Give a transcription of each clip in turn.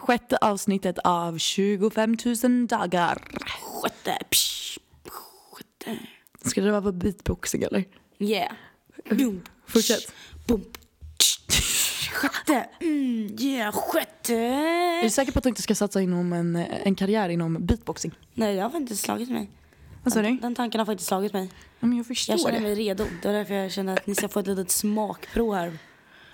sjätte avsnittet av 25 000 dagar. Sjätte. Psh, sjätte. Ska det vara på beatboxing eller? Yeah. Boom. Fortsätt. Boom. Sjätte. Mm, yeah, sjätte. Är du säker på att du inte ska satsa inom en, en karriär inom beatboxing? Nej, det har faktiskt slagit mig. Vad sa du? Den tanken har faktiskt slagit mig. Men jag förstår Jag känner det. mig redo. Det är därför jag känner att ni ska få ett litet smakprov här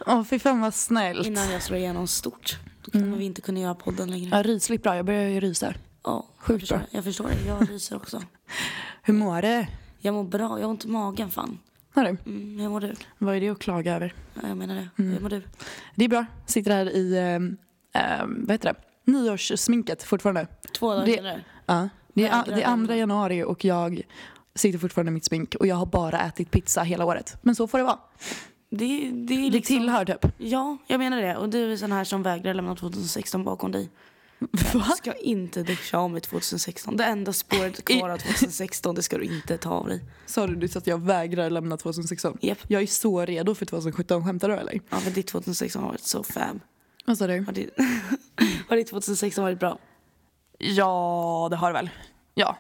Åh, fy fan vad snällt. innan jag slår igenom stort. Då kommer vi inte kunna göra podden längre. Ja, rysligt bra. Jag börjar ju rysa. Ja, Sjukt jag förstår, bra. jag förstår det. Jag ryser också. Hur mår du? Jag mår bra. Jag har ont i magen fan. Har du? Mm, hur mår du? Vad är det att klaga över? Ja, jag menar det. Mm. Hur mår du? Det är bra. Sitter här i, eh, vad heter det? Nyårssminket fortfarande. Två dagar senare. Ja. Det är, det är andra januari och jag sitter fortfarande i mitt smink och jag har bara ätit pizza hela året. Men så får det vara. Det, det, är Det liksom, tillhör typ. Ja, jag menar det. Och du är sån här som vägrar lämna 2016 bakom dig. Va? Du ska inte duscha om i 2016. Det enda spåret kvar av 2016, det ska du inte ta av dig. Sa du nyss att jag vägrar lämna 2016? Japp. Jag är så redo för 2017, skämtar du eller? Ja, men ditt 2016 har varit så fab. Vad sa du? Har ditt, har ditt 2016 varit bra? Ja, det har det väl. Ja.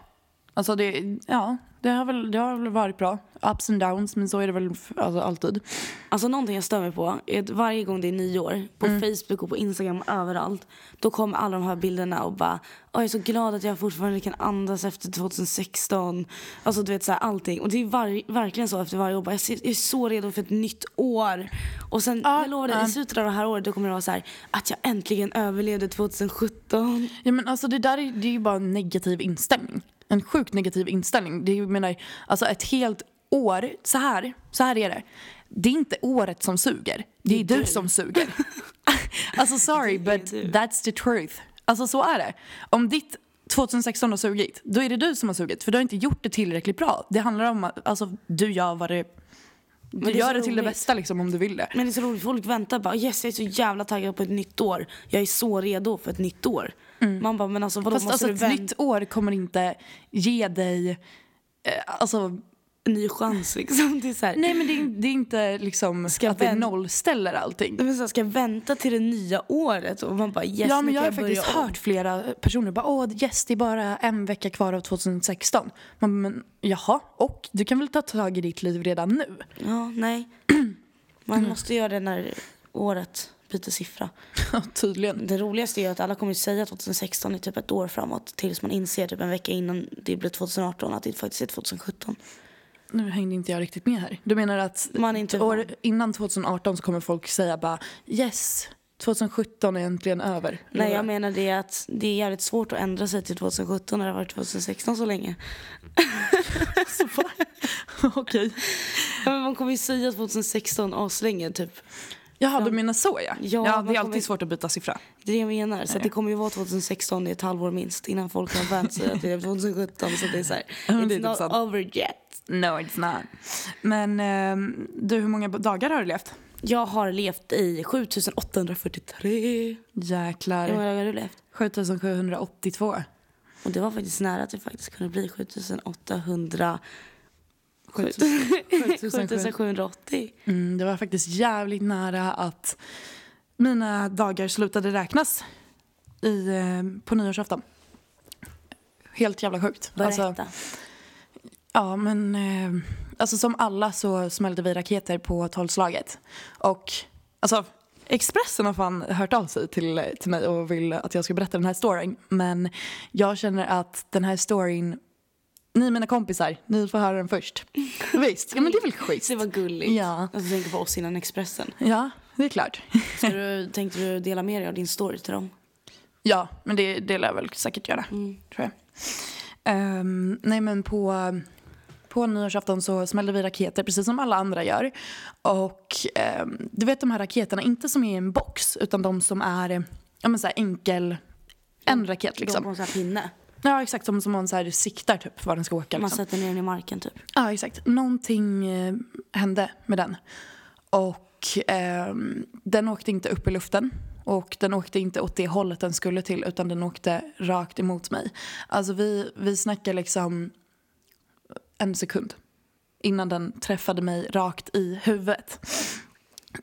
Alltså det, ja, det har, väl, det har väl varit bra. Ups and downs, men så är det väl alltså, alltid. Alltså någonting jag stör mig på är att varje gång det är nyår, på Facebook och på Instagram och överallt, då kommer alla de här bilderna och bara jag är så glad att jag fortfarande kan andas efter 2016. Alltså du vet så här, allting. Och det är var, verkligen så efter varje år. Bara, Jag, ser, jag är så redo för ett nytt år. Och sen, Ja, jag lovar dig, i slutet av det här året då kommer det vara så här att jag äntligen överlevde 2017. Ja, men alltså det där är, det är ju bara en negativ inställning. En sjukt negativ inställning. Det är, menar, alltså ett helt år, så här, så här är det. Det är inte året som suger. Det är du som suger. alltså sorry, Det är but du. that's the truth. Alltså så är det. Om ditt 2016 har sugit, då är det du som har sugit. För du har inte gjort det tillräckligt bra. Det handlar om att alltså, du gör vad det... Du det gör det till det bästa liksom, om du vill det. Men det är så roligt, folk väntar bara yes jag är så jävla taggad på ett nytt år. Jag är så redo för ett nytt år. Man bara men alltså vadå Fast måste alltså, du ett nytt år kommer inte ge dig... Eh, alltså, En ny chans liksom. Det är så här, Nej men det är, det är inte liksom Ska att det nollställer allting. Men så ska jag vänta till det nya året? Och man bara yes, ja men jag har faktiskt om. hört flera personer bara åh yes det är bara en vecka kvar av 2016. Man, men jaha och du kan väl ta tag i ditt liv redan nu? Ja, nej. Man Mm. måste göra det när året byter siffra. Ja tydligen. Det roligaste är att alla kommer ju säga 2016 i typ ett år framåt tills man inser typ en vecka innan det blir 2018 att det faktiskt är 2017. Nu hängde inte jag riktigt med här. Du menar att Man inte år, innan 2018 så kommer folk säga bara yes 2017 är äntligen över. Nej, jag menar det att det är jävligt svårt att ändra sig till 2017 när det har varit 2016 så länge. Okej. Ja, men man kommer ju säga 2016 aslänge typ. Jaha du menar så ja. Ja, Ja, det är kommer- alltid svårt att byta siffra. Det är det jag menar. Så det kommer ju vara 2016 i ett halvår minst innan folk har vänt sig att det är 2017. Så det är så här, Ja, it's typ not sant. over yet. No it's not. Men ehm, du hur många dagar har du levt? Jag har levt i 7843. Jäklar. Hur många dagar har du levt? 7782. Och det var faktiskt nära att det faktiskt kunde bli 7800... 7780. 7780. Mm, det var faktiskt jävligt nära att mina dagar slutade räknas i, eh, på nyårsafton. Helt jävla sjukt. Berätta. Alltså, ja, men eh, alltså som alla så smällde vi raketer på tolvslaget. Och alltså Expressen har fan hört av sig till, till mig och vill att jag ska berätta den här storyn. Men jag känner att den här storyn, ni mina kompisar, ni får höra den först. Visst, ja men det är väl schysst. det var gulligt. Ja. Alltså, jag tänker på oss innan Expressen. Ja, det är klart. Ska du, tänkte du dela med dig av din story till dem? Ja, men det, det lär jag väl säkert göra. Mm. Tror jag. Ehm, nej men på, på nyårsafton så smällde vi raketer precis som alla andra gör. Och ehm, du vet de här raketerna, inte som är i en box utan de som är ja, men så enkel, en raket De liksom. på en pinne. Ja exakt, som, som man så här siktar typ var den ska åka. Man Liksom. sätter ner den i marken typ. Ja, exakt. Någonting eh, hände med den. Och ehm, den åkte inte upp i luften. Och den åkte inte åt det hållet den skulle till utan den åkte rakt emot mig. Alltså vi, vi snackar liksom en sekund innan den träffade mig rakt i huvudet.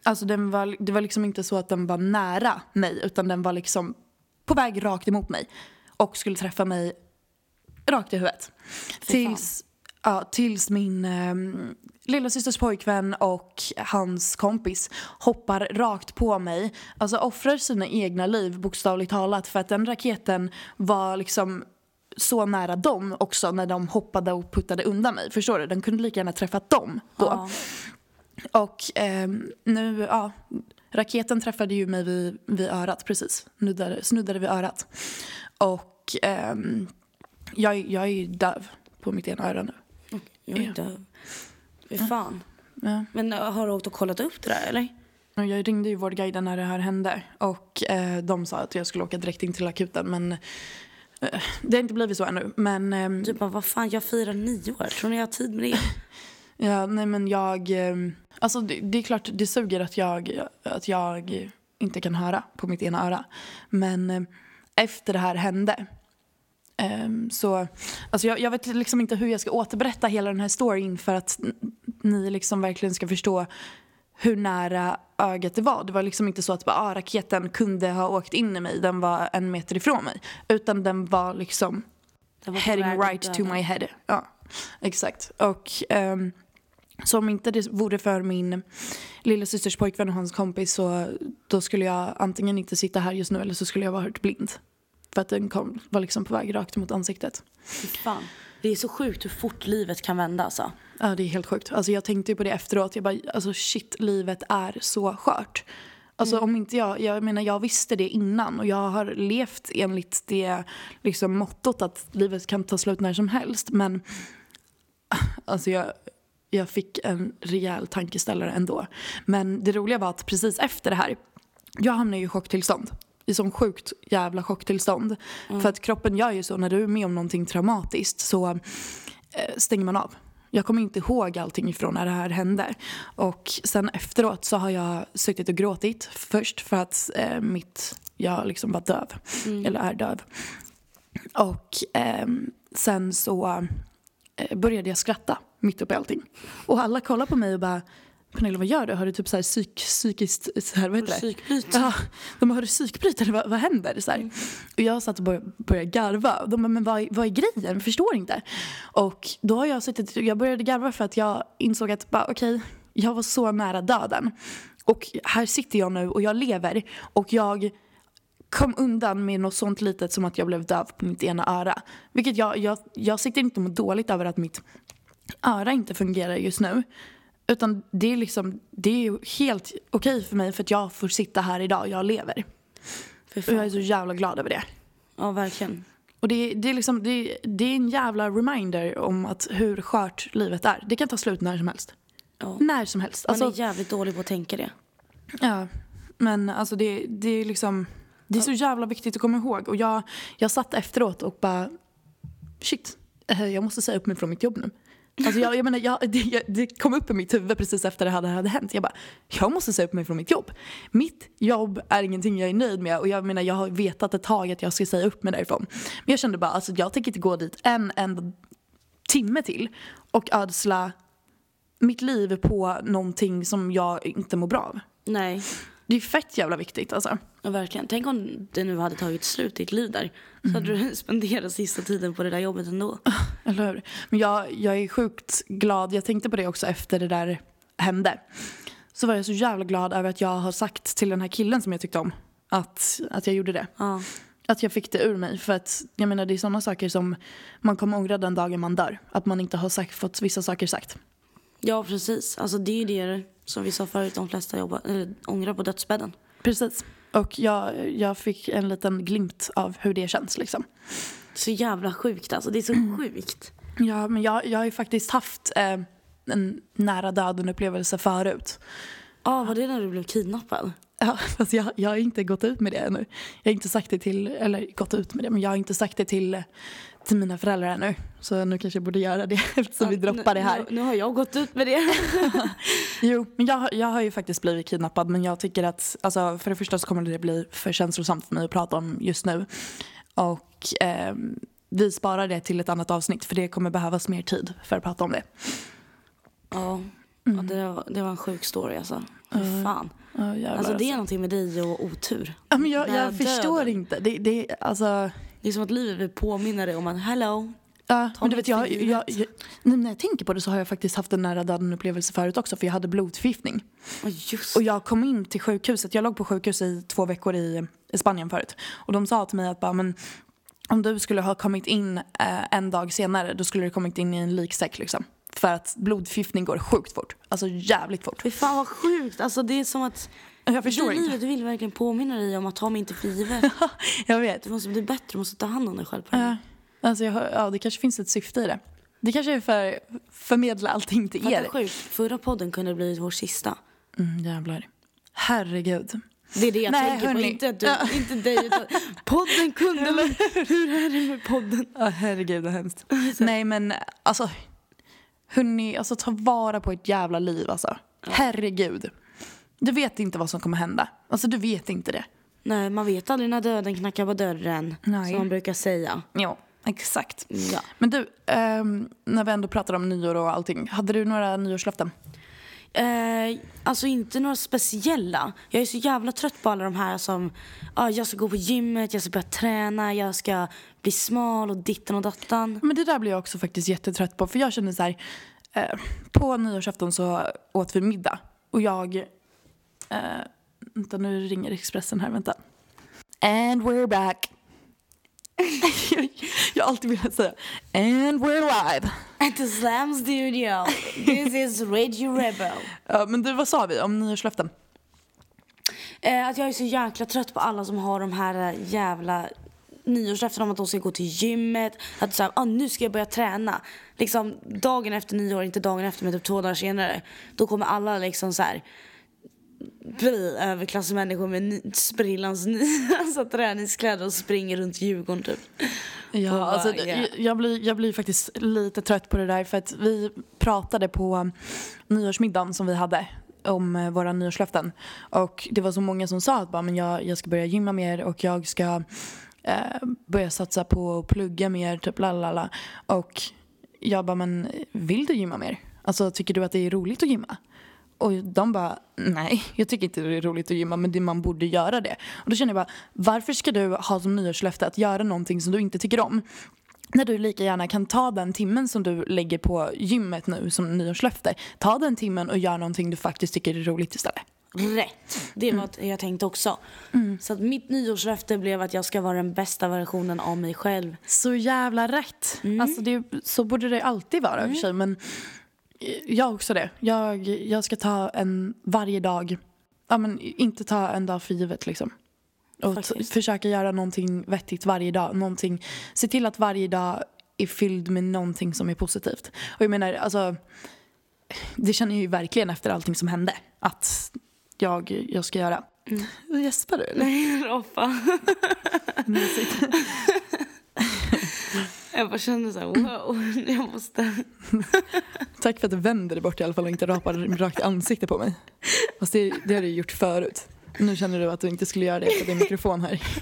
Alltså den var, det var liksom inte så att den var nära mig utan den var liksom på väg rakt emot mig och skulle träffa mig rakt i huvudet. Tills, ja, tills min eh, lilla systers pojkvän och hans kompis hoppar rakt på mig. Alltså offrar sina egna liv bokstavligt talat för att den raketen var liksom så nära dem också när de hoppade och puttade undan mig. Förstår du? Den kunde lika gärna träffat dem då. Ja. Och eh, nu, ja, raketen träffade ju mig vid, vid örat precis. Snuddade, snuddade vid örat. Och ehm, jag, jag är ju döv på mitt ena öra nu. Jag är döv. Fy fan. Ja. Men äh, har du åkt och kollat upp det där eller? Jag ringde ju Vårdguiden när det här hände och eh, de sa att jag skulle åka direkt in till akuten men eh, det har inte blivit så ännu. Men ehm, Du bara, vad fan jag firar nio år. Tror ni jag har tid med det? Ja, nej men jag... eh, Alltså det, det är klart det suger att jag, att jag inte kan höra på mitt ena öra. Men eh, efter det här hände eh, så... Alltså jag, jag vet liksom inte hur jag ska återberätta hela den här storyn för att ni liksom verkligen ska förstå hur nära ögat det var. Det var liksom inte så att bara, ah, raketen kunde ha åkt in i mig, den var en meter ifrån mig. Utan den var liksom Det var heading right to my head. Ja, exakt. Och um, så om inte det vore för min lilla systers pojkvän och hans kompis så då skulle jag antingen inte sitta här just nu eller så skulle jag vara blind. För att den kom, var liksom på väg rakt mot ansiktet. Fan. Det är så sjukt hur fort livet kan vända alltså. Ja, det är helt sjukt. Alltså jag tänkte på det efteråt. Jag bara, alltså shit, livet är så skört. Alltså om inte jag, jag menar jag visste det innan och jag har levt enligt det liksom mottot att livet kan ta slut när som helst. Men alltså jag, jag fick en rejäl tankeställare ändå. Men det roliga var att precis efter det här, jag hamnade ju i chocktillstånd. I sån sjukt jävla chocktillstånd. För att kroppen gör ju så, när du är med om någonting traumatiskt så eh, stänger man av. Jag kommer inte ihåg allting ifrån när det här hände. Och sen efteråt så har jag suttit och gråtit. Först för att eh, mitt, jag liksom var döv. Eller är döv. Och ehm, sen så eh, började jag skratta mitt uppe i allting. Och alla kollar på mig och bara Pernilla vad gör du? Har du typ så här psyk, psykiskt, så här, vad heter det? Psykbryt. Ja, de bara, har du psykbryt eller vad, vad händer? Så här. Och jag satt och började, började garva. Och de bara, men vad, vad är grejen? Jag förstår inte. Och då har jag suttit, jag började garva för att jag insåg att bara, okej, jag var så nära döden. Och här sitter jag nu och jag lever. Och jag kom undan med något sånt litet som att jag blev döv på mitt ena öra. Vilket jag, jag, jag sitter inte och dåligt över att mitt öra inte fungerar just nu. Utan det är liksom, det är helt okej för mig för att jag får sitta här idag, jag lever. Och jag är så jävla glad över det. Ja, verkligen. Och det, det, är liksom, det, det är en jävla reminder om att hur skört livet är. Det kan ta slut när som helst. Ja. När som helst. Man Alltså, är jävligt dålig på att tänka det. Ja, men alltså det, det är liksom... Det är så jävla viktigt att komma ihåg. Och jag, jag satt efteråt och bara... Shit, eh, jag måste säga upp mig från mitt jobb nu. Alltså jag, jag menar, jag, det, det kom upp i mitt huvud precis efter det hade, hade hänt. Jag bara, jag måste säga upp mig från mitt jobb. Mitt jobb är ingenting jag är nöjd med. Och jag menar, jag har vetat ett tag att jag ska säga upp mig därifrån. Men jag kände bara, alltså jag tänker inte gå dit en enda timme till och ödsla mitt liv på någonting som jag inte mår bra av. Nej, Det är fett jävla viktigt alltså. Ja, verkligen. Tänk om det nu hade tagit slut ditt liv där. Så hade du spenderat sista tiden på det där jobbet ändå. Eller hur? Men jag, jag är sjukt glad. Jag tänkte på det också efter det där hände. Så var jag så jävla glad över att jag har sagt till den här killen som jag tyckte om att, att jag gjorde det. Ja, Att jag fick det ur mig. För att jag menar det är sådana saker som man kommer ångra den dagen man dör. Att man inte har sagt, fått vissa saker sagt. ja precis. Alltså det är ju det som vi sa förut, de flesta jobbar, eller, ångrar på dödsbädden. Precis. Och jag, jag fick en liten glimt av hur det känns liksom. Så jävla sjukt alltså. Det är så sjukt. Ja, men jag, jag har ju faktiskt haft eh, en nära döden upplevelse förut. Ja, var det när du blev kidnappad? Ja, fast jag, jag har inte gått ut med det ännu. Jag har inte sagt det till, eller gått ut med det, men jag har inte sagt det till, till mina föräldrar ännu. Så nu kanske jag borde göra det eftersom vi droppar det här. Nu, nu har jag gått ut med det. Jo, men jag, jag har ju faktiskt blivit kidnappad men jag tycker att, alltså för det första så kommer det bli för känslosamt för mig att prata om just nu. Och ehm, vi sparar det till ett annat avsnitt för det kommer behövas mer tid för att prata om det. Ja, Ja, det, var, det var en sjuk story alltså. Fy fan. Jävlar, Alltså det är någonting med dig och otur. Ja, men jag, jag förstår döden. inte. Det, det, alltså, Det är som att livet vill påminna dig om att hello. ja, men du vet, jag, jag, jag, när jag tänker på det så har jag faktiskt haft en nära döden upplevelse förut också för jag hade blodförgiftning. Oh, Och jag kom in till sjukhuset, jag låg på sjukhus i två veckor i, i Spanien förut. Och de sa till mig att bara, men, om du skulle ha kommit in eh, en dag senare då skulle du kommit in i en liksäck liksom. För att blodförgiftning går sjukt fort. Alltså jävligt fort. Fy fan vad sjukt. Alltså det är som att Jag förstår det inte. livet vill verkligen påminna dig om att ta mig inte för givet. Jag vet. Du måste bli bättre, du måste ta hand om dig själv. På det. Ja, alltså jag, ja, det kanske finns ett syfte i det. Det kanske är för förmedla allting till er. sjukt. Förra podden kunde ha blivit vår sista. Mm, jävlar. Herregud. Det är det jag Nej, tänker hörni. på. Inte, att du, Ja. inte dig utan podden kunde hur är det med podden? Ja, herregud vad hemskt. Nej men alltså, hörni, alltså ta vara på ett jävla liv alltså. Herregud. Du vet inte vad som kommer hända. Alltså du vet inte det. Nej, man vet aldrig när döden knackar på dörren. Nej. Som man brukar säga. Jo, exakt. Ja. Men du, ehm, när vi ändå pratar om nyår och allting. Hade du några nyårslöften? Eh, alltså inte några speciella. Jag är så jävla trött på alla de här som ah, jag ska gå på gymmet, jag ska börja träna, jag ska bli smal och dittan och dattan. Men det där blir jag också faktiskt jättetrött på. För jag känner så här, eh, på nyårsafton så åt vi middag. Och jag, eh, vänta nu ringer Expressen här, vänta. And we're back. Jag, jag har alltid velat säga and we're live. At the Slam Studio, this is Radio Rebel. Ja, men du, vad sa vi om nyårslöften? Eh, att jag är så jäkla trött på alla som har de här eh, jävla nyårslöften om att de ska gå till gymmet. Att så här, ah, nu ska jag börja träna. Liksom dagen efter nyår, inte dagen efter men typ två dagar senare. Då kommer alla liksom så här bli överklassmänniskor med ny, sprillans nya alltså, träningskläder och springer runt Djurgården typ. Ja, alltså, bara, det- yeah. jag, blir, jag blir faktiskt lite trött på det där för att vi pratade på nyårsmiddagen som vi hade om eh, våra nyårslöften och det var så många som sa att bara, men jag, jag ska börja gymma mer och jag ska eh, börja satsa på att plugga mer, typ lalala. Och jag bara, men vill du gymma mer? Alltså tycker du att det är roligt att gymma? Och de bara, nej, jag tycker inte det är roligt att gymma men man borde göra det. Och då känner jag bara, varför ska du ha som nyårslöfte att göra någonting som du inte tycker om? När du lika gärna kan ta den timmen som du lägger på gymmet nu som nyårslöfte. Ta den timmen och gör någonting du faktiskt tycker är roligt istället. Rätt. Det var vad jag tänkte också. Så att mitt nyårslöfte blev att jag ska vara den bästa versionen av mig själv. Så jävla rätt. Alltså det, så borde det alltid vara i och för sig. Men jag också det. Jag, jag ska ta en varje dag. Ja, men inte ta en dag för givet liksom. Och Faktiskt. försöka göra någonting vettigt varje dag. Någonting, se till att varje dag är fylld med någonting som är positivt. Och jag menar, alltså, det känner jag ju verkligen efter allting som hände. Att jag, jag ska göra. Mm. Gäspar du? Nej, Roffa. Mysigt. Jag bara kände så här, wow, jag måste... Tack för att du vänder dig bort i alla fall och inte rapar rakt i ansiktet på mig. Fast det, det har du gjort förut. Nu känner du att du inte skulle göra det för din mikrofon här.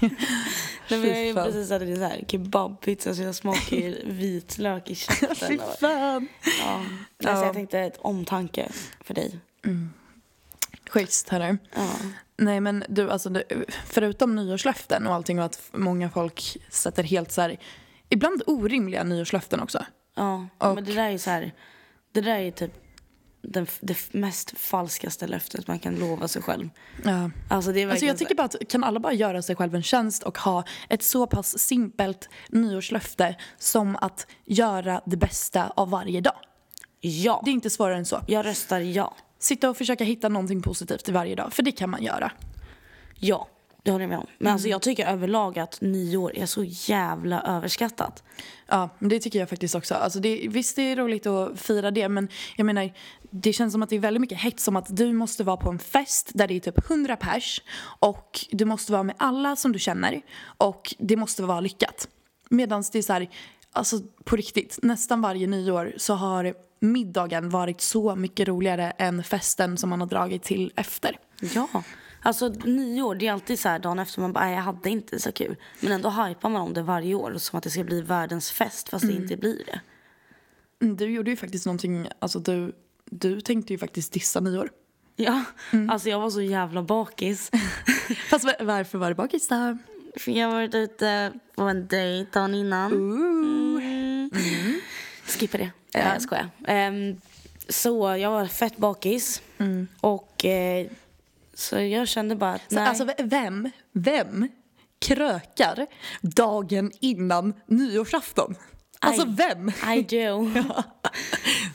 Nej, men jag är Fy precis att det så här kebabpizza så jag smakar vitlök i Fy käften. och- fan. Ja. Alltså, jag tänkte ett omtanke för dig. Schysst hörru. Ja. Nej men du, alltså du, förutom nyårslöften och allting och att många folk sätter helt så här, ibland orimliga nyårslöften också. Ja, Och- men det där är så här, det där är typ den, det mest falskaste löftet man kan lova sig själv. Ja. Alltså det är Alltså jag tycker bara att kan alla bara göra sig själv en tjänst och ha ett så pass simpelt nyårslöfte som att göra det bästa av varje dag. ja, Det är inte svårare än så. jag röstar ja. Sitta och försöka hitta någonting positivt i varje dag, för det kan man göra. Ja, det håller jag med om. Men alltså jag tycker överlag att nyår är så jävla överskattat. Ja, men det tycker jag faktiskt också. Alltså det, visst, det är roligt att fira det, men jag menar, det känns som att det är väldigt mycket hets om att du måste vara på en fest där det är typ 100 pers och du måste vara med alla som du känner och det måste vara lyckat. Medan det är så här, alltså på riktigt, nästan varje nyår så har middagen varit så mycket roligare än festen som man har dragit till efter. Ja. Alltså nyår, det är alltid så här dagen efter man bara, "Nej, jag hade inte så kul. Men ändå hypar man om det varje år som att det ska bli världens fest fast det inte blir det. Mm, Du gjorde ju faktiskt någonting, alltså du, du tänkte ju faktiskt dissa nyår. Ja, alltså jag var så jävla bakis. Fast var- varför var du bakis då? För jag har varit ute på en dejt dagen innan. Mm. Skippa det. Ja. Ja. Jag skojar. Ehm, så jag var fett bakis. Och eh, så jag kände bara att Så, nej. alltså vem, vem krökar dagen innan nyårsafton? Alltså Aj. vem? I do.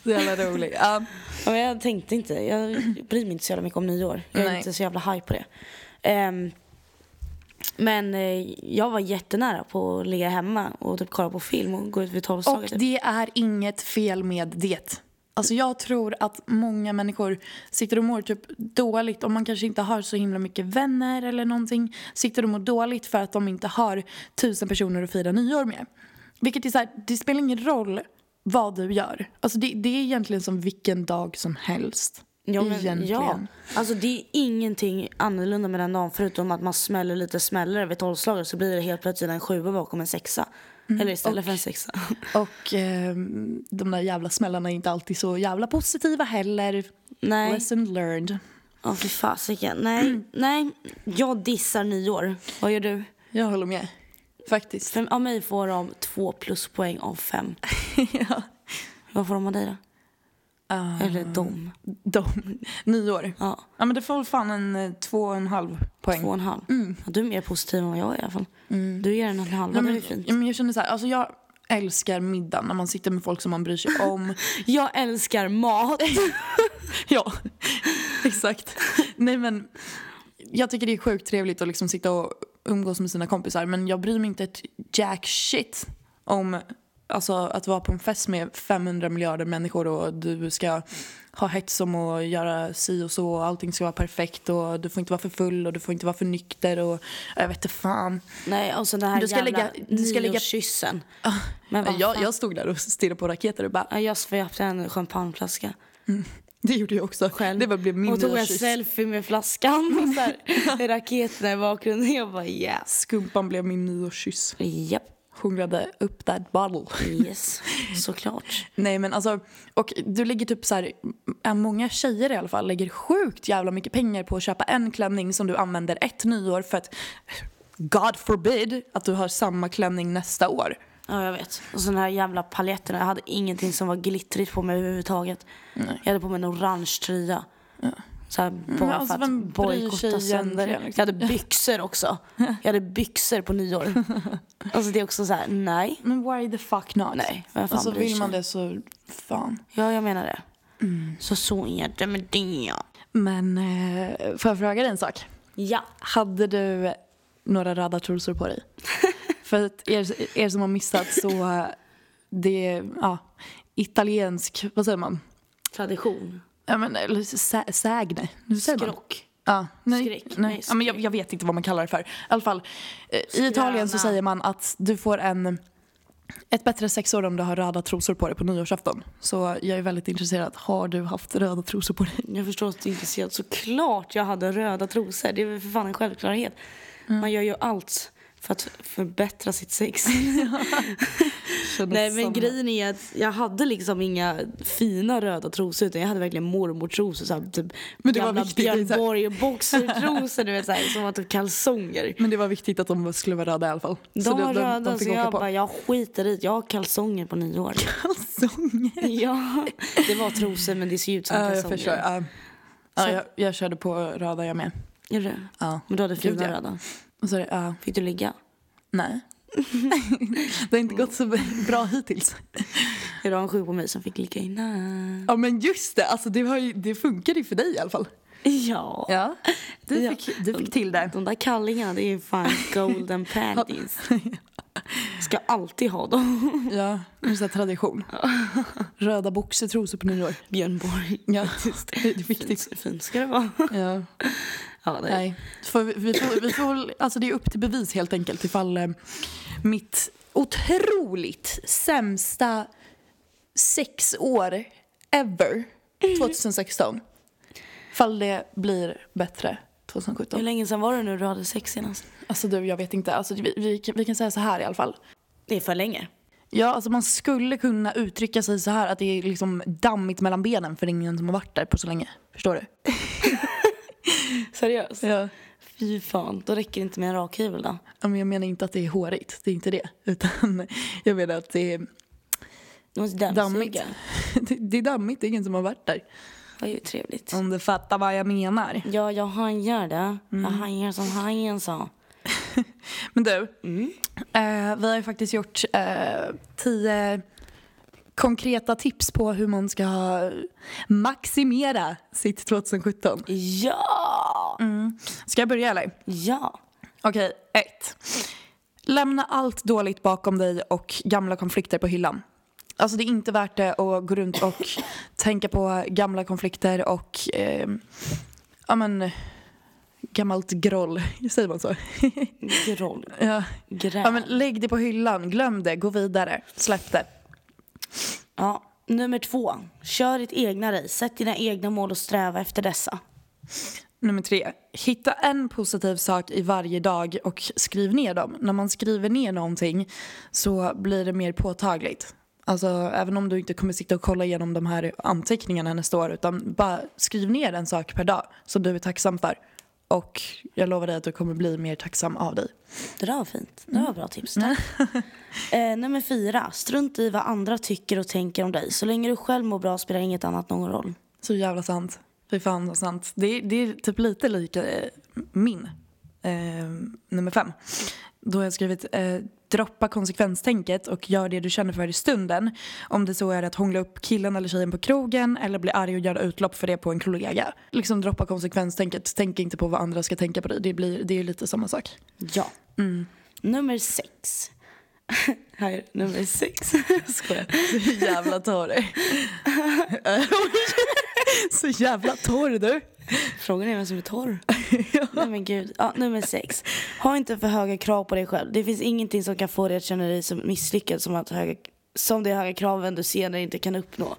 Så jävla rolig. Ja. Men jag tänkte inte. Jag bryr mig inte så jävla mycket om nyår. Jag är Nej. inte så jävla high på det. Ehm, men eh, jag var jättenära på att ligga hemma och typ kolla på film och gå ut vid Och tolvslaget. typ. det är inget fel med det. Alltså jag tror att många människor sitter och mår typ dåligt om man kanske inte har så himla mycket vänner eller någonting. Sitter och mår dåligt för att de inte har tusen personer att fira nyår med. Vilket är så här, det spelar ingen roll vad du gör. Alltså det, det är egentligen som vilken dag som helst. Ja, men, egentligen. ja. Alltså det är ingenting annorlunda med den dagen förutom att man smäller lite smällare vid tolvslaget så blir det helt plötsligt en sjua bakom en sexa. Eller istället för en sexa. Och eh, de där jävla smällarna är inte alltid så jävla positiva heller. Nej. Lesson learned. Ja, för fasiken. Nej, nej. Jag dissar nyår. Vad gör du? Jag håller med. Faktiskt. För av mig får de två pluspoäng av fem. ja. Vad får de av dig då? Ah, Eller de? de. Nyår. Ja, Ja men det får väl fan en eh, två och en halv poäng. två och en halv. Ja, du är mer positiv än vad jag är i alla fall. Du ger den en halva, Ja, det är men, fint. ja, men jag känner så här, alltså jag älskar middagen när man sitter med folk som man bryr sig om. Jag älskar mat. ja, exakt. Nej men jag tycker det är sjukt trevligt att liksom sitta och umgås med sina kompisar men jag bryr mig inte ett jack shit om alltså, att vara på en fest med 500 miljarder människor och du ska ha hets om att göra si och så och allting ska vara perfekt och du får inte vara för full och du får inte vara för nykter och jag vet inte fan. Nej, och så den här Du ska jävla lägga- du ska lägga- nyårskyssen. Men Jag, jag stod där och stirrade på raketer och bara, Ja, jag svepte en champagneflaska det gjorde jag också. själv. Det blev min och tog en selfie med flaskan och så här, raketerna i bakgrunden. Jag bara yes. Skumpan blev min nyårskyss. Japp, Hungrade upp that bottle. yes. Såklart. Nej men alltså, och du lägger typ så här, ja, många tjejer i alla fall lägger sjukt jävla mycket pengar på att köpa en klänning som du använder ett nyår för att God forbid att du har samma klänning nästa år. Ja, jag vet. Och så den här jävla paletterna. Jag hade ingenting som var glittrigt på mig överhuvudtaget. Jag hade på mig en orange tröja. Så här, bara alltså, för att bojkotta sönder. liksom? Jag hade byxor också. Jag hade byxor på nyår. Alltså det är också så här, nej. Men why the fuck not? Nej, fan alltså vill man det så fan. Ja, jag menar det. Så så är det med det. Men eh, får jag fråga dig en sak? Ja. Hade du några röda trosor på dig? För att er, er som har missat så eh, det är ja, italiensk, vad säger man? Tradition. Ja, men, eller sä, sägne. Skrock. Ja, nej, Skräck. Nej. Nej, ja, men jag, jag vet inte vad man kallar det för. I alla fall, eh, i Italien så säger man att du får en, ett bättre sexår om du har röda trosor på dig på nyårsafton. Så jag är väldigt intresserad. Har du haft röda trosor på dig? Jag förstår att du är intresserad. Såklart jag hade röda trosor. Det är väl för fan en självklarhet. Man gör ju allt för att förbättra sitt sex. Nej men grejen är att jag hade liksom inga fina röda trosor utan jag hade verkligen mormortrosor. Så här, typ Men det var gamla Björn så här- Borg boxertrosor du vet så här, som var typ kalsonger. Men det var viktigt att de skulle vara röda i alla fall. De var de, röda de så fick åka jag på. bara, jag skiter i det. Jag har kalsonger på nyår. Kalsonger. ja, det var trosor men det ser ut som jag kalsonger. förstår. Ja. Ja, Så- jag, jag körde på röda jag med. Gör du? Ja. Men du hade fina Gud, ja. röda. Och så, ja, Fick du ligga? nej. det har inte gått så bra hittills. Det var en sju på mig som fick ligga innan. Ja men just det, alltså det, har ju, det funkade ju för dig i alla fall. Ja. Ja, du Ja. fick, du fick till det. De där kallingarna, det är fan golden panties. Ska alltid ha dem. Ja, det är så tradition. Röda boxertrosor på nyår. Björn Borg. Ja, det är viktigt. Fint, fint ska det vara. Ja, Ja, det. nej. För vi, vi, får, vi får, alltså det är upp till bevis helt enkelt ifall eh, mitt otroligt sämsta sex år ever 2016 ifall det blir bättre Hur 2017. länge sedan var det nu du hade sex senast? Alltså du, jag vet inte. Alltså, vi, vi, kan- vi kan säga så här i alla fall. Det är för länge. Ja, alltså man skulle kunna uttrycka sig så här att det är liksom dammigt mellan benen för det är ingen som har varit där på så länge. Förstår du? Seriöst? Ja. Fy fan, då räcker det inte med en rakhyvel då. Ja, men jag menar inte att det är hårigt, det är inte det. Utan jag menar att det är, Du måste Dammigt. det, det är dammigt, det är ingen som har varit där. Vad ju trevligt. Om du fattar vad jag menar. Ja, jag hajar det. Jag hajar som hajen sa. Men du, eh, vi har ju faktiskt gjort eh, tio konkreta tips på hur man ska maximera sitt 2017. Ja! Ska jag börja eller? Ja. Okej, ett. Lämna allt dåligt bakom dig och gamla konflikter på hyllan. Alltså det är inte värt det att gå runt och tänka på gamla konflikter och eh, ja men gammalt groll, säger man så? Groll. ja. Gräl. ja men lägg det på hyllan, glöm det, gå vidare, släpp det. Ja, nummer två. Kör ditt egna race. Sätt dina egna mål och sträva efter dessa. Nummer tre, hitta en positiv sak i varje dag och skriv ner dem. När man skriver ner någonting så blir det mer påtagligt. Alltså även om du inte kommer sitta och kolla igenom de här anteckningarna nästa år utan bara skriv ner en sak per dag som du är tacksam för. Och jag lovar dig att du kommer bli mer tacksam av dig. Det där var fint. Det var bra tips. Tack. eh, nummer fyra. Strunt i vad andra tycker och tänker om dig. Så länge du själv mår bra spelar inget annat någon roll. Så jävla sant. Fy fan vad sant. Det, är- det är typ lite lika eh, min. Eh, nummer fem. Då har jag skrivit eh, droppa konsekvenstänket och gör det du känner för i stunden. Om det så är att hångla upp killen eller tjejen på krogen eller bli arg och göra utlopp för det på en kollega. Liksom droppa konsekvenstänket. Tänk inte på vad andra ska tänka på dig. Det, blir, det är lite samma sak. Ja. Nummer sex. Här är nummer sex. Skojar. Så jävla torr. så jävla torr du. Frågan är vem som är torr. Nej men gud. Ja, nummer sex. Ha inte för höga krav på dig själv. Det finns ingenting som kan få dig att känna dig som misslyckad som, att höga, som de höga kraven du senare inte kan uppnå.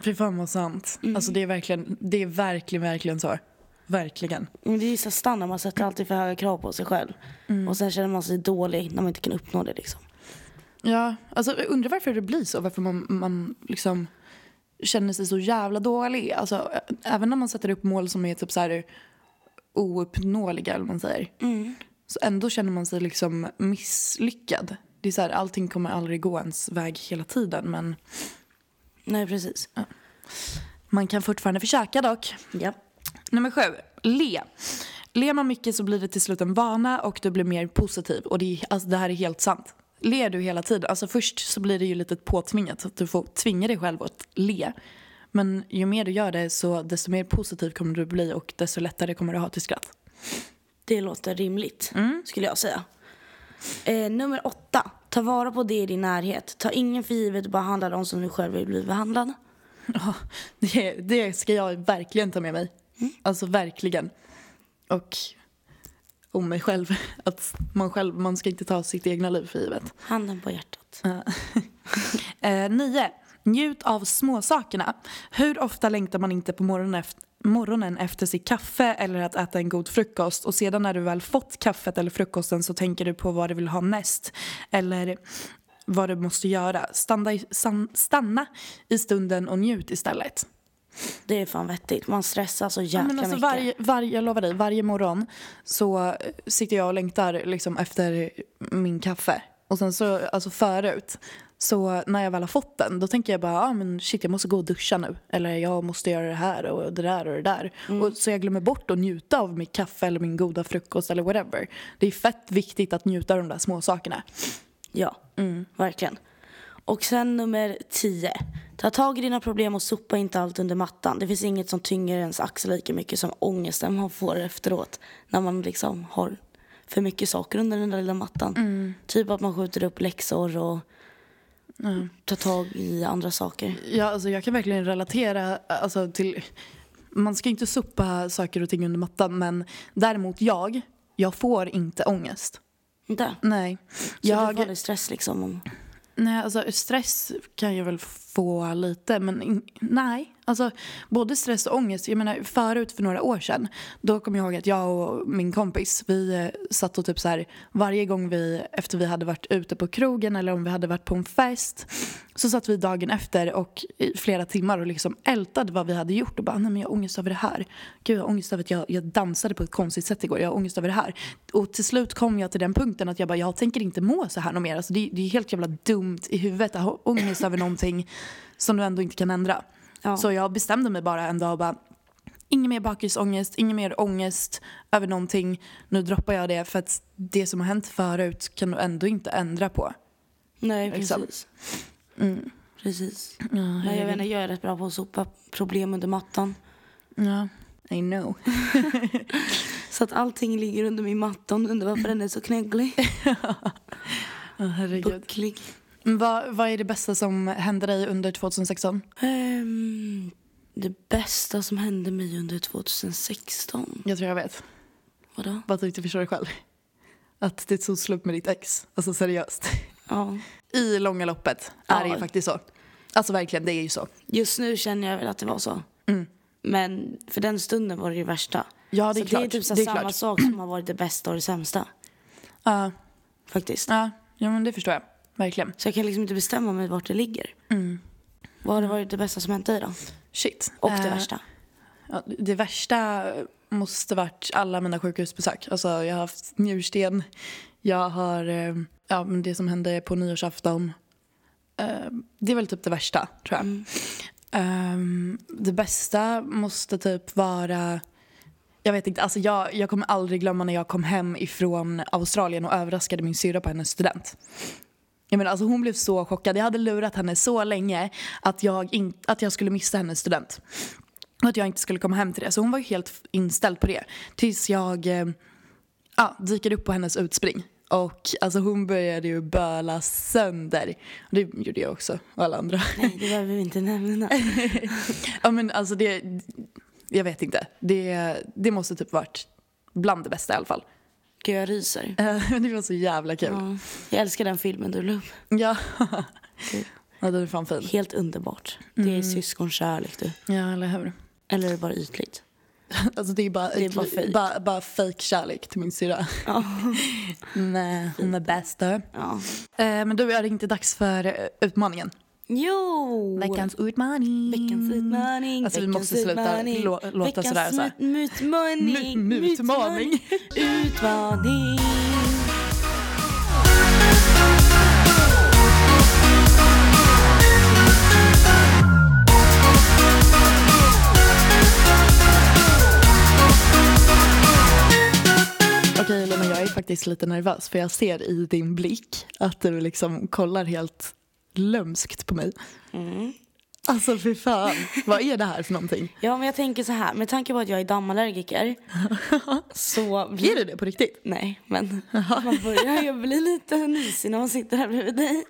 Fy fan vad sant. Alltså det är verkligen, det är verkligen, verkligen så. Verkligen. Men det är så standard, man sätter alltid för höga krav på sig själv. Och sen känner man sig dålig när man inte kan uppnå det liksom. Ja, alltså jag undrar varför det blir så. Varför man, man liksom känner sig så jävla dålig. Alltså, även när man sätter upp mål som är typ så här ouppnåeliga, eller man säger. Så ändå känner man sig liksom misslyckad. Det är så här, allting kommer aldrig gå ens väg hela tiden. Men Nej precis. man kan fortfarande försöka dock. Ja. Nummer sju, le. Ler man mycket så blir det till slut en vana och du blir mer positiv. Och det, alltså, det här är helt sant. Ler du hela tiden, alltså först så blir det ju lite påtvingat. Att du får tvinga dig själv att le. Men ju mer du gör det så desto mer positiv kommer du bli och desto lättare kommer du ha till skratt. Det låter rimligt, skulle jag säga. Eh, nummer åtta. Ta vara på det i din närhet. Ta ingen för givet och behandla dem som du själv vill bli behandlad. Ja, det, det ska jag verkligen ta med mig. Alltså verkligen. Och om mig själv. Att man själv, man ska inte ta sitt egna liv för givet. Handen på hjärtat. Eh, nio. Njut av småsakerna. Hur ofta längtar man inte på morgonen efter, morgonen efter sitt kaffe eller att äta en god frukost och sedan när du väl fått kaffet eller frukosten så tänker du på vad du vill ha näst eller vad du måste göra. Stanna i, stanna i stunden och njut istället. Det är fan vettigt. Man stressar så Ja, jäkla men alltså mycket. varje, varje, jag lovar dig, varje morgon så sitter jag och längtar liksom efter min kaffe. Och sen så, alltså förut, så när jag väl har fått den då tänker jag bara, ah, men shit jag måste gå och duscha nu. Eller jag måste göra det här och det där och det där. Och så jag glömmer bort att njuta av mitt kaffe eller min goda frukost eller whatever. Det är fett viktigt att njuta av de där små sakerna. Ja, Mm. verkligen. Och sen nummer tio. Ta tag i dina problem och sopa inte allt under mattan. Det finns inget som tynger ens axel lika mycket som ångesten man får efteråt. När man liksom har för mycket saker under den där lilla mattan. Mm. Typ att man skjuter upp läxor och tar tag i andra saker. Ja, alltså jag kan verkligen relatera alltså, till... Man ska inte sopa saker och ting under mattan men däremot jag, jag får inte ångest. Inte? Nej. Så jag... du får aldrig stress liksom? Om... nej, alltså stress kan jag väl få lite, men nej. Alltså, både stress och ångest. Jag menar, förut för några år sedan, då kom jag ihåg att jag och min kompis, vi eh, satt och typ så här, varje gång vi, efter vi hade varit ute på krogen eller om vi hade varit på en fest, så satt vi dagen efter och i flera timmar och liksom ältade vad vi hade gjort och bara, nej men jag har ångest över det här. Gud, jag har ångest över att jag, jag dansade på ett konstigt sätt igår, jag har ångest över det här. Och till slut kom jag till den punkten att jag bara, jag tänker inte må så här något mer. Alltså det, det är helt jävla dumt i huvudet att ha ångest över någonting som du ändå inte kan ändra. Ja. Så jag bestämde mig bara en dag och bara Ingen mer bakisångest, ingen mer ångest över någonting. Nu droppar jag det för att det som har hänt förut kan du ändå inte ändra på. Nej, Liksom. precis. Mm. precis. Ja, Nej, jag, herregud. vet inte, jag är rätt bra på att sopa problem under mattan. Ja, I know. Så att allting ligger under min matta. Du undrar varför den är så knägglig. Ja, herregud. Bucklig. Men Vad, vad är det bästa som hände dig under 2016? Ehm, det bästa som hände mig under 2016. Jag tror jag vet. Vadå? Vad tyckte du förstår dig själv? Att det tog slut med ditt ex. Alltså seriöst. Ja. I långa loppet är det Ja. ju faktiskt så. Alltså verkligen, det är ju så. Just nu känner jag väl att det var så. Mm. Men för den stunden var det ju värsta. Ja, det är så klart. det är typ så det är samma klart. sak som har varit det bästa och det sämsta. Ja, Faktiskt. ja, ja, men det förstår jag. Verkligen. Så jag kan liksom inte bestämma mig vart det ligger. Mm. Vad har det varit det bästa som hänt dig då? Shit. Och det Eh, värsta? Ja, det värsta måste varit alla mina sjukhusbesök. Alltså, jag har haft njursten. Jag har eh, ja, men det som hände på nyårsafton. Eh, det är väl typ det värsta, tror jag. Mm. Ehm, det bästa måste typ vara... Jag vet inte, alltså jag, jag kommer aldrig glömma när jag kom hem ifrån Australien och överraskade min syrra på hennes student. Jag menar, alltså hon blev så chockad. Jag hade lurat henne så länge att jag, in, att jag skulle missa hennes student. Och att jag inte skulle komma hem till det. Så hon var helt inställd på det. Tills jag eh, ja, dyker upp på hennes utspring. Och alltså hon började ju böla sönder. Det gjorde jag också, och alla andra. Nej, det behöver vi inte nämna. ja men alltså det, jag vet inte. Det, det måste typ varit bland det bästa i alla fall. Gud, jag ryser. Eh, Men det var så jävla kul. Ja. Jag älskar den filmen du la upp. Ja. ja, den är fan fin. Helt underbart. Det är syskonkärlek du. Ja, eller hur? Eller är det bara ytligt? Alltså det är bara, Det är bara fake. bara, bara fake kärlek till min syrra. Ja. Nej, hon är bäst. då. Eh, ja. men du, är det inte dags för eh, utmaningen? Jo! Veckans utmaning. Veckans utmaning. Alltså, vi måste sluta lå- låta sådär, så här. mut- Mutmaning. Mu- mutmaning. Utmaning. Okej Lena, jag är faktiskt lite nervös för jag ser i din blick att du liksom kollar helt lömskt på mig. Mm. Alltså fy fan, vad är det här för någonting? Ja, men jag tänker så här. Med tanke på att jag är dammallergiker så... Är det det på riktigt? Nej, men man börjar ju bli lite nysig när man sitter här bredvid dig.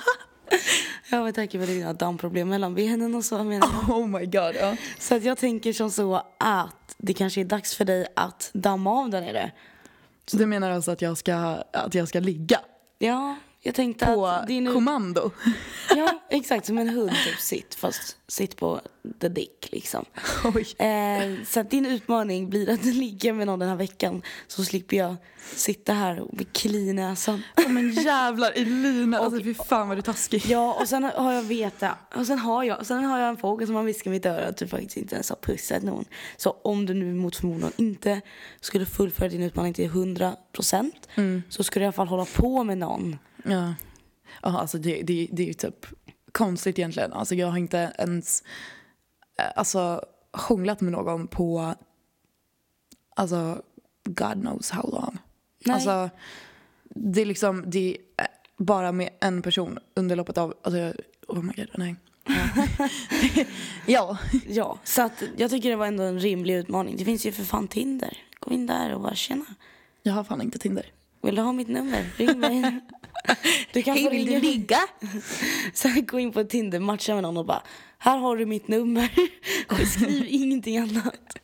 ja, med tanke på dina damproblem mellan benen och så menar jag. Oh my god, ja. Så att jag tänker som så att det kanske är dags för dig att damma av där nere. Så du menar alltså att jag ska, att jag ska ligga Ja, jag tänkte på att din... kommando? Ja, exakt som en hund typ sitt, fast sitt på the dick liksom. Eh, så att din utmaning blir att ligga med någon den här veckan så slipper jag sitta här och bli kli i näsan. Ja, men jävlar Elina, alltså fy fan vad du är taskig. Ja, och sen har jag veta, och sen har jag, sen har jag en fågel som har viskat i mitt öra att du faktiskt inte ens har pussat någon. Så om du nu mot förmodan inte skulle fullfölja din utmaning till 100 procent så skulle du i alla fall hålla på med någon. Ja, ja alltså det, det, det är ju typ konstigt egentligen. Alltså jag har inte ens eh, alltså, hånglat med någon på alltså God knows how long. Nej. Alltså det är liksom det är bara med en person under loppet av, alltså jag, oh my god, nej. Ja. Ja, så att jag tycker det var ändå en rimlig utmaning. Det finns ju för fan Tinder. Gå in där och bara tjena. jag har fan inte Tinder. Vill du ha mitt nummer? Ring mig. Du kan få ringa. ligga? Så här, gå in på Tinder, matcha med någon och bara här har du mitt nummer. Och skriv ingenting annat.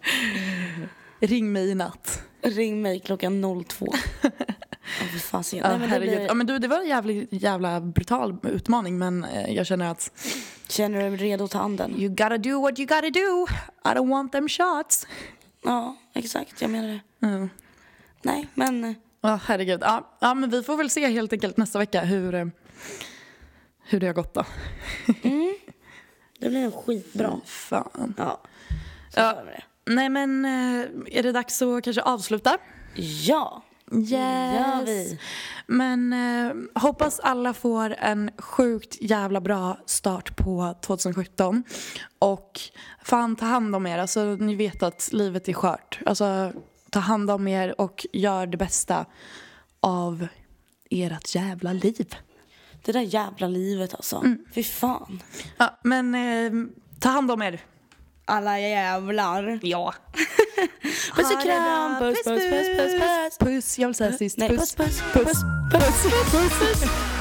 Ring mig i natt. Ring mig klockan 02. Ja, Nej, men det blir, Ja, men du, det var en jävla, jävla brutal utmaning men eh, jag känner att Känner du dig redo att ta an den? you gotta do what you gotta do. I don't want them shots. Ja, exakt. Jag menar det. Mm. Nej, men Ja, herregud. Ja, ja, men vi får väl se helt enkelt nästa vecka hur, eh, hur det har gått då. det blir nog skitbra. Fan. Ja. Ja. Nej men eh, är det dags att kanske avsluta? Ja, Yes. vi. Men eh, hoppas alla får en sjukt jävla bra start på 2017. Och fan ta hand om er. Alltså ni vet att livet är skört. Alltså ta hand om er och gör det bästa av ert jävla liv. Det där jävla livet alltså. Mm. Fy fan. Ja, men eh, ta hand om er. Alla jävlar. Ja. Puss och kram. Puss, puss, puss, puss, puss. Puss, jag vill säga sist. Nej, puss. puss, puss, puss, puss, puss. puss.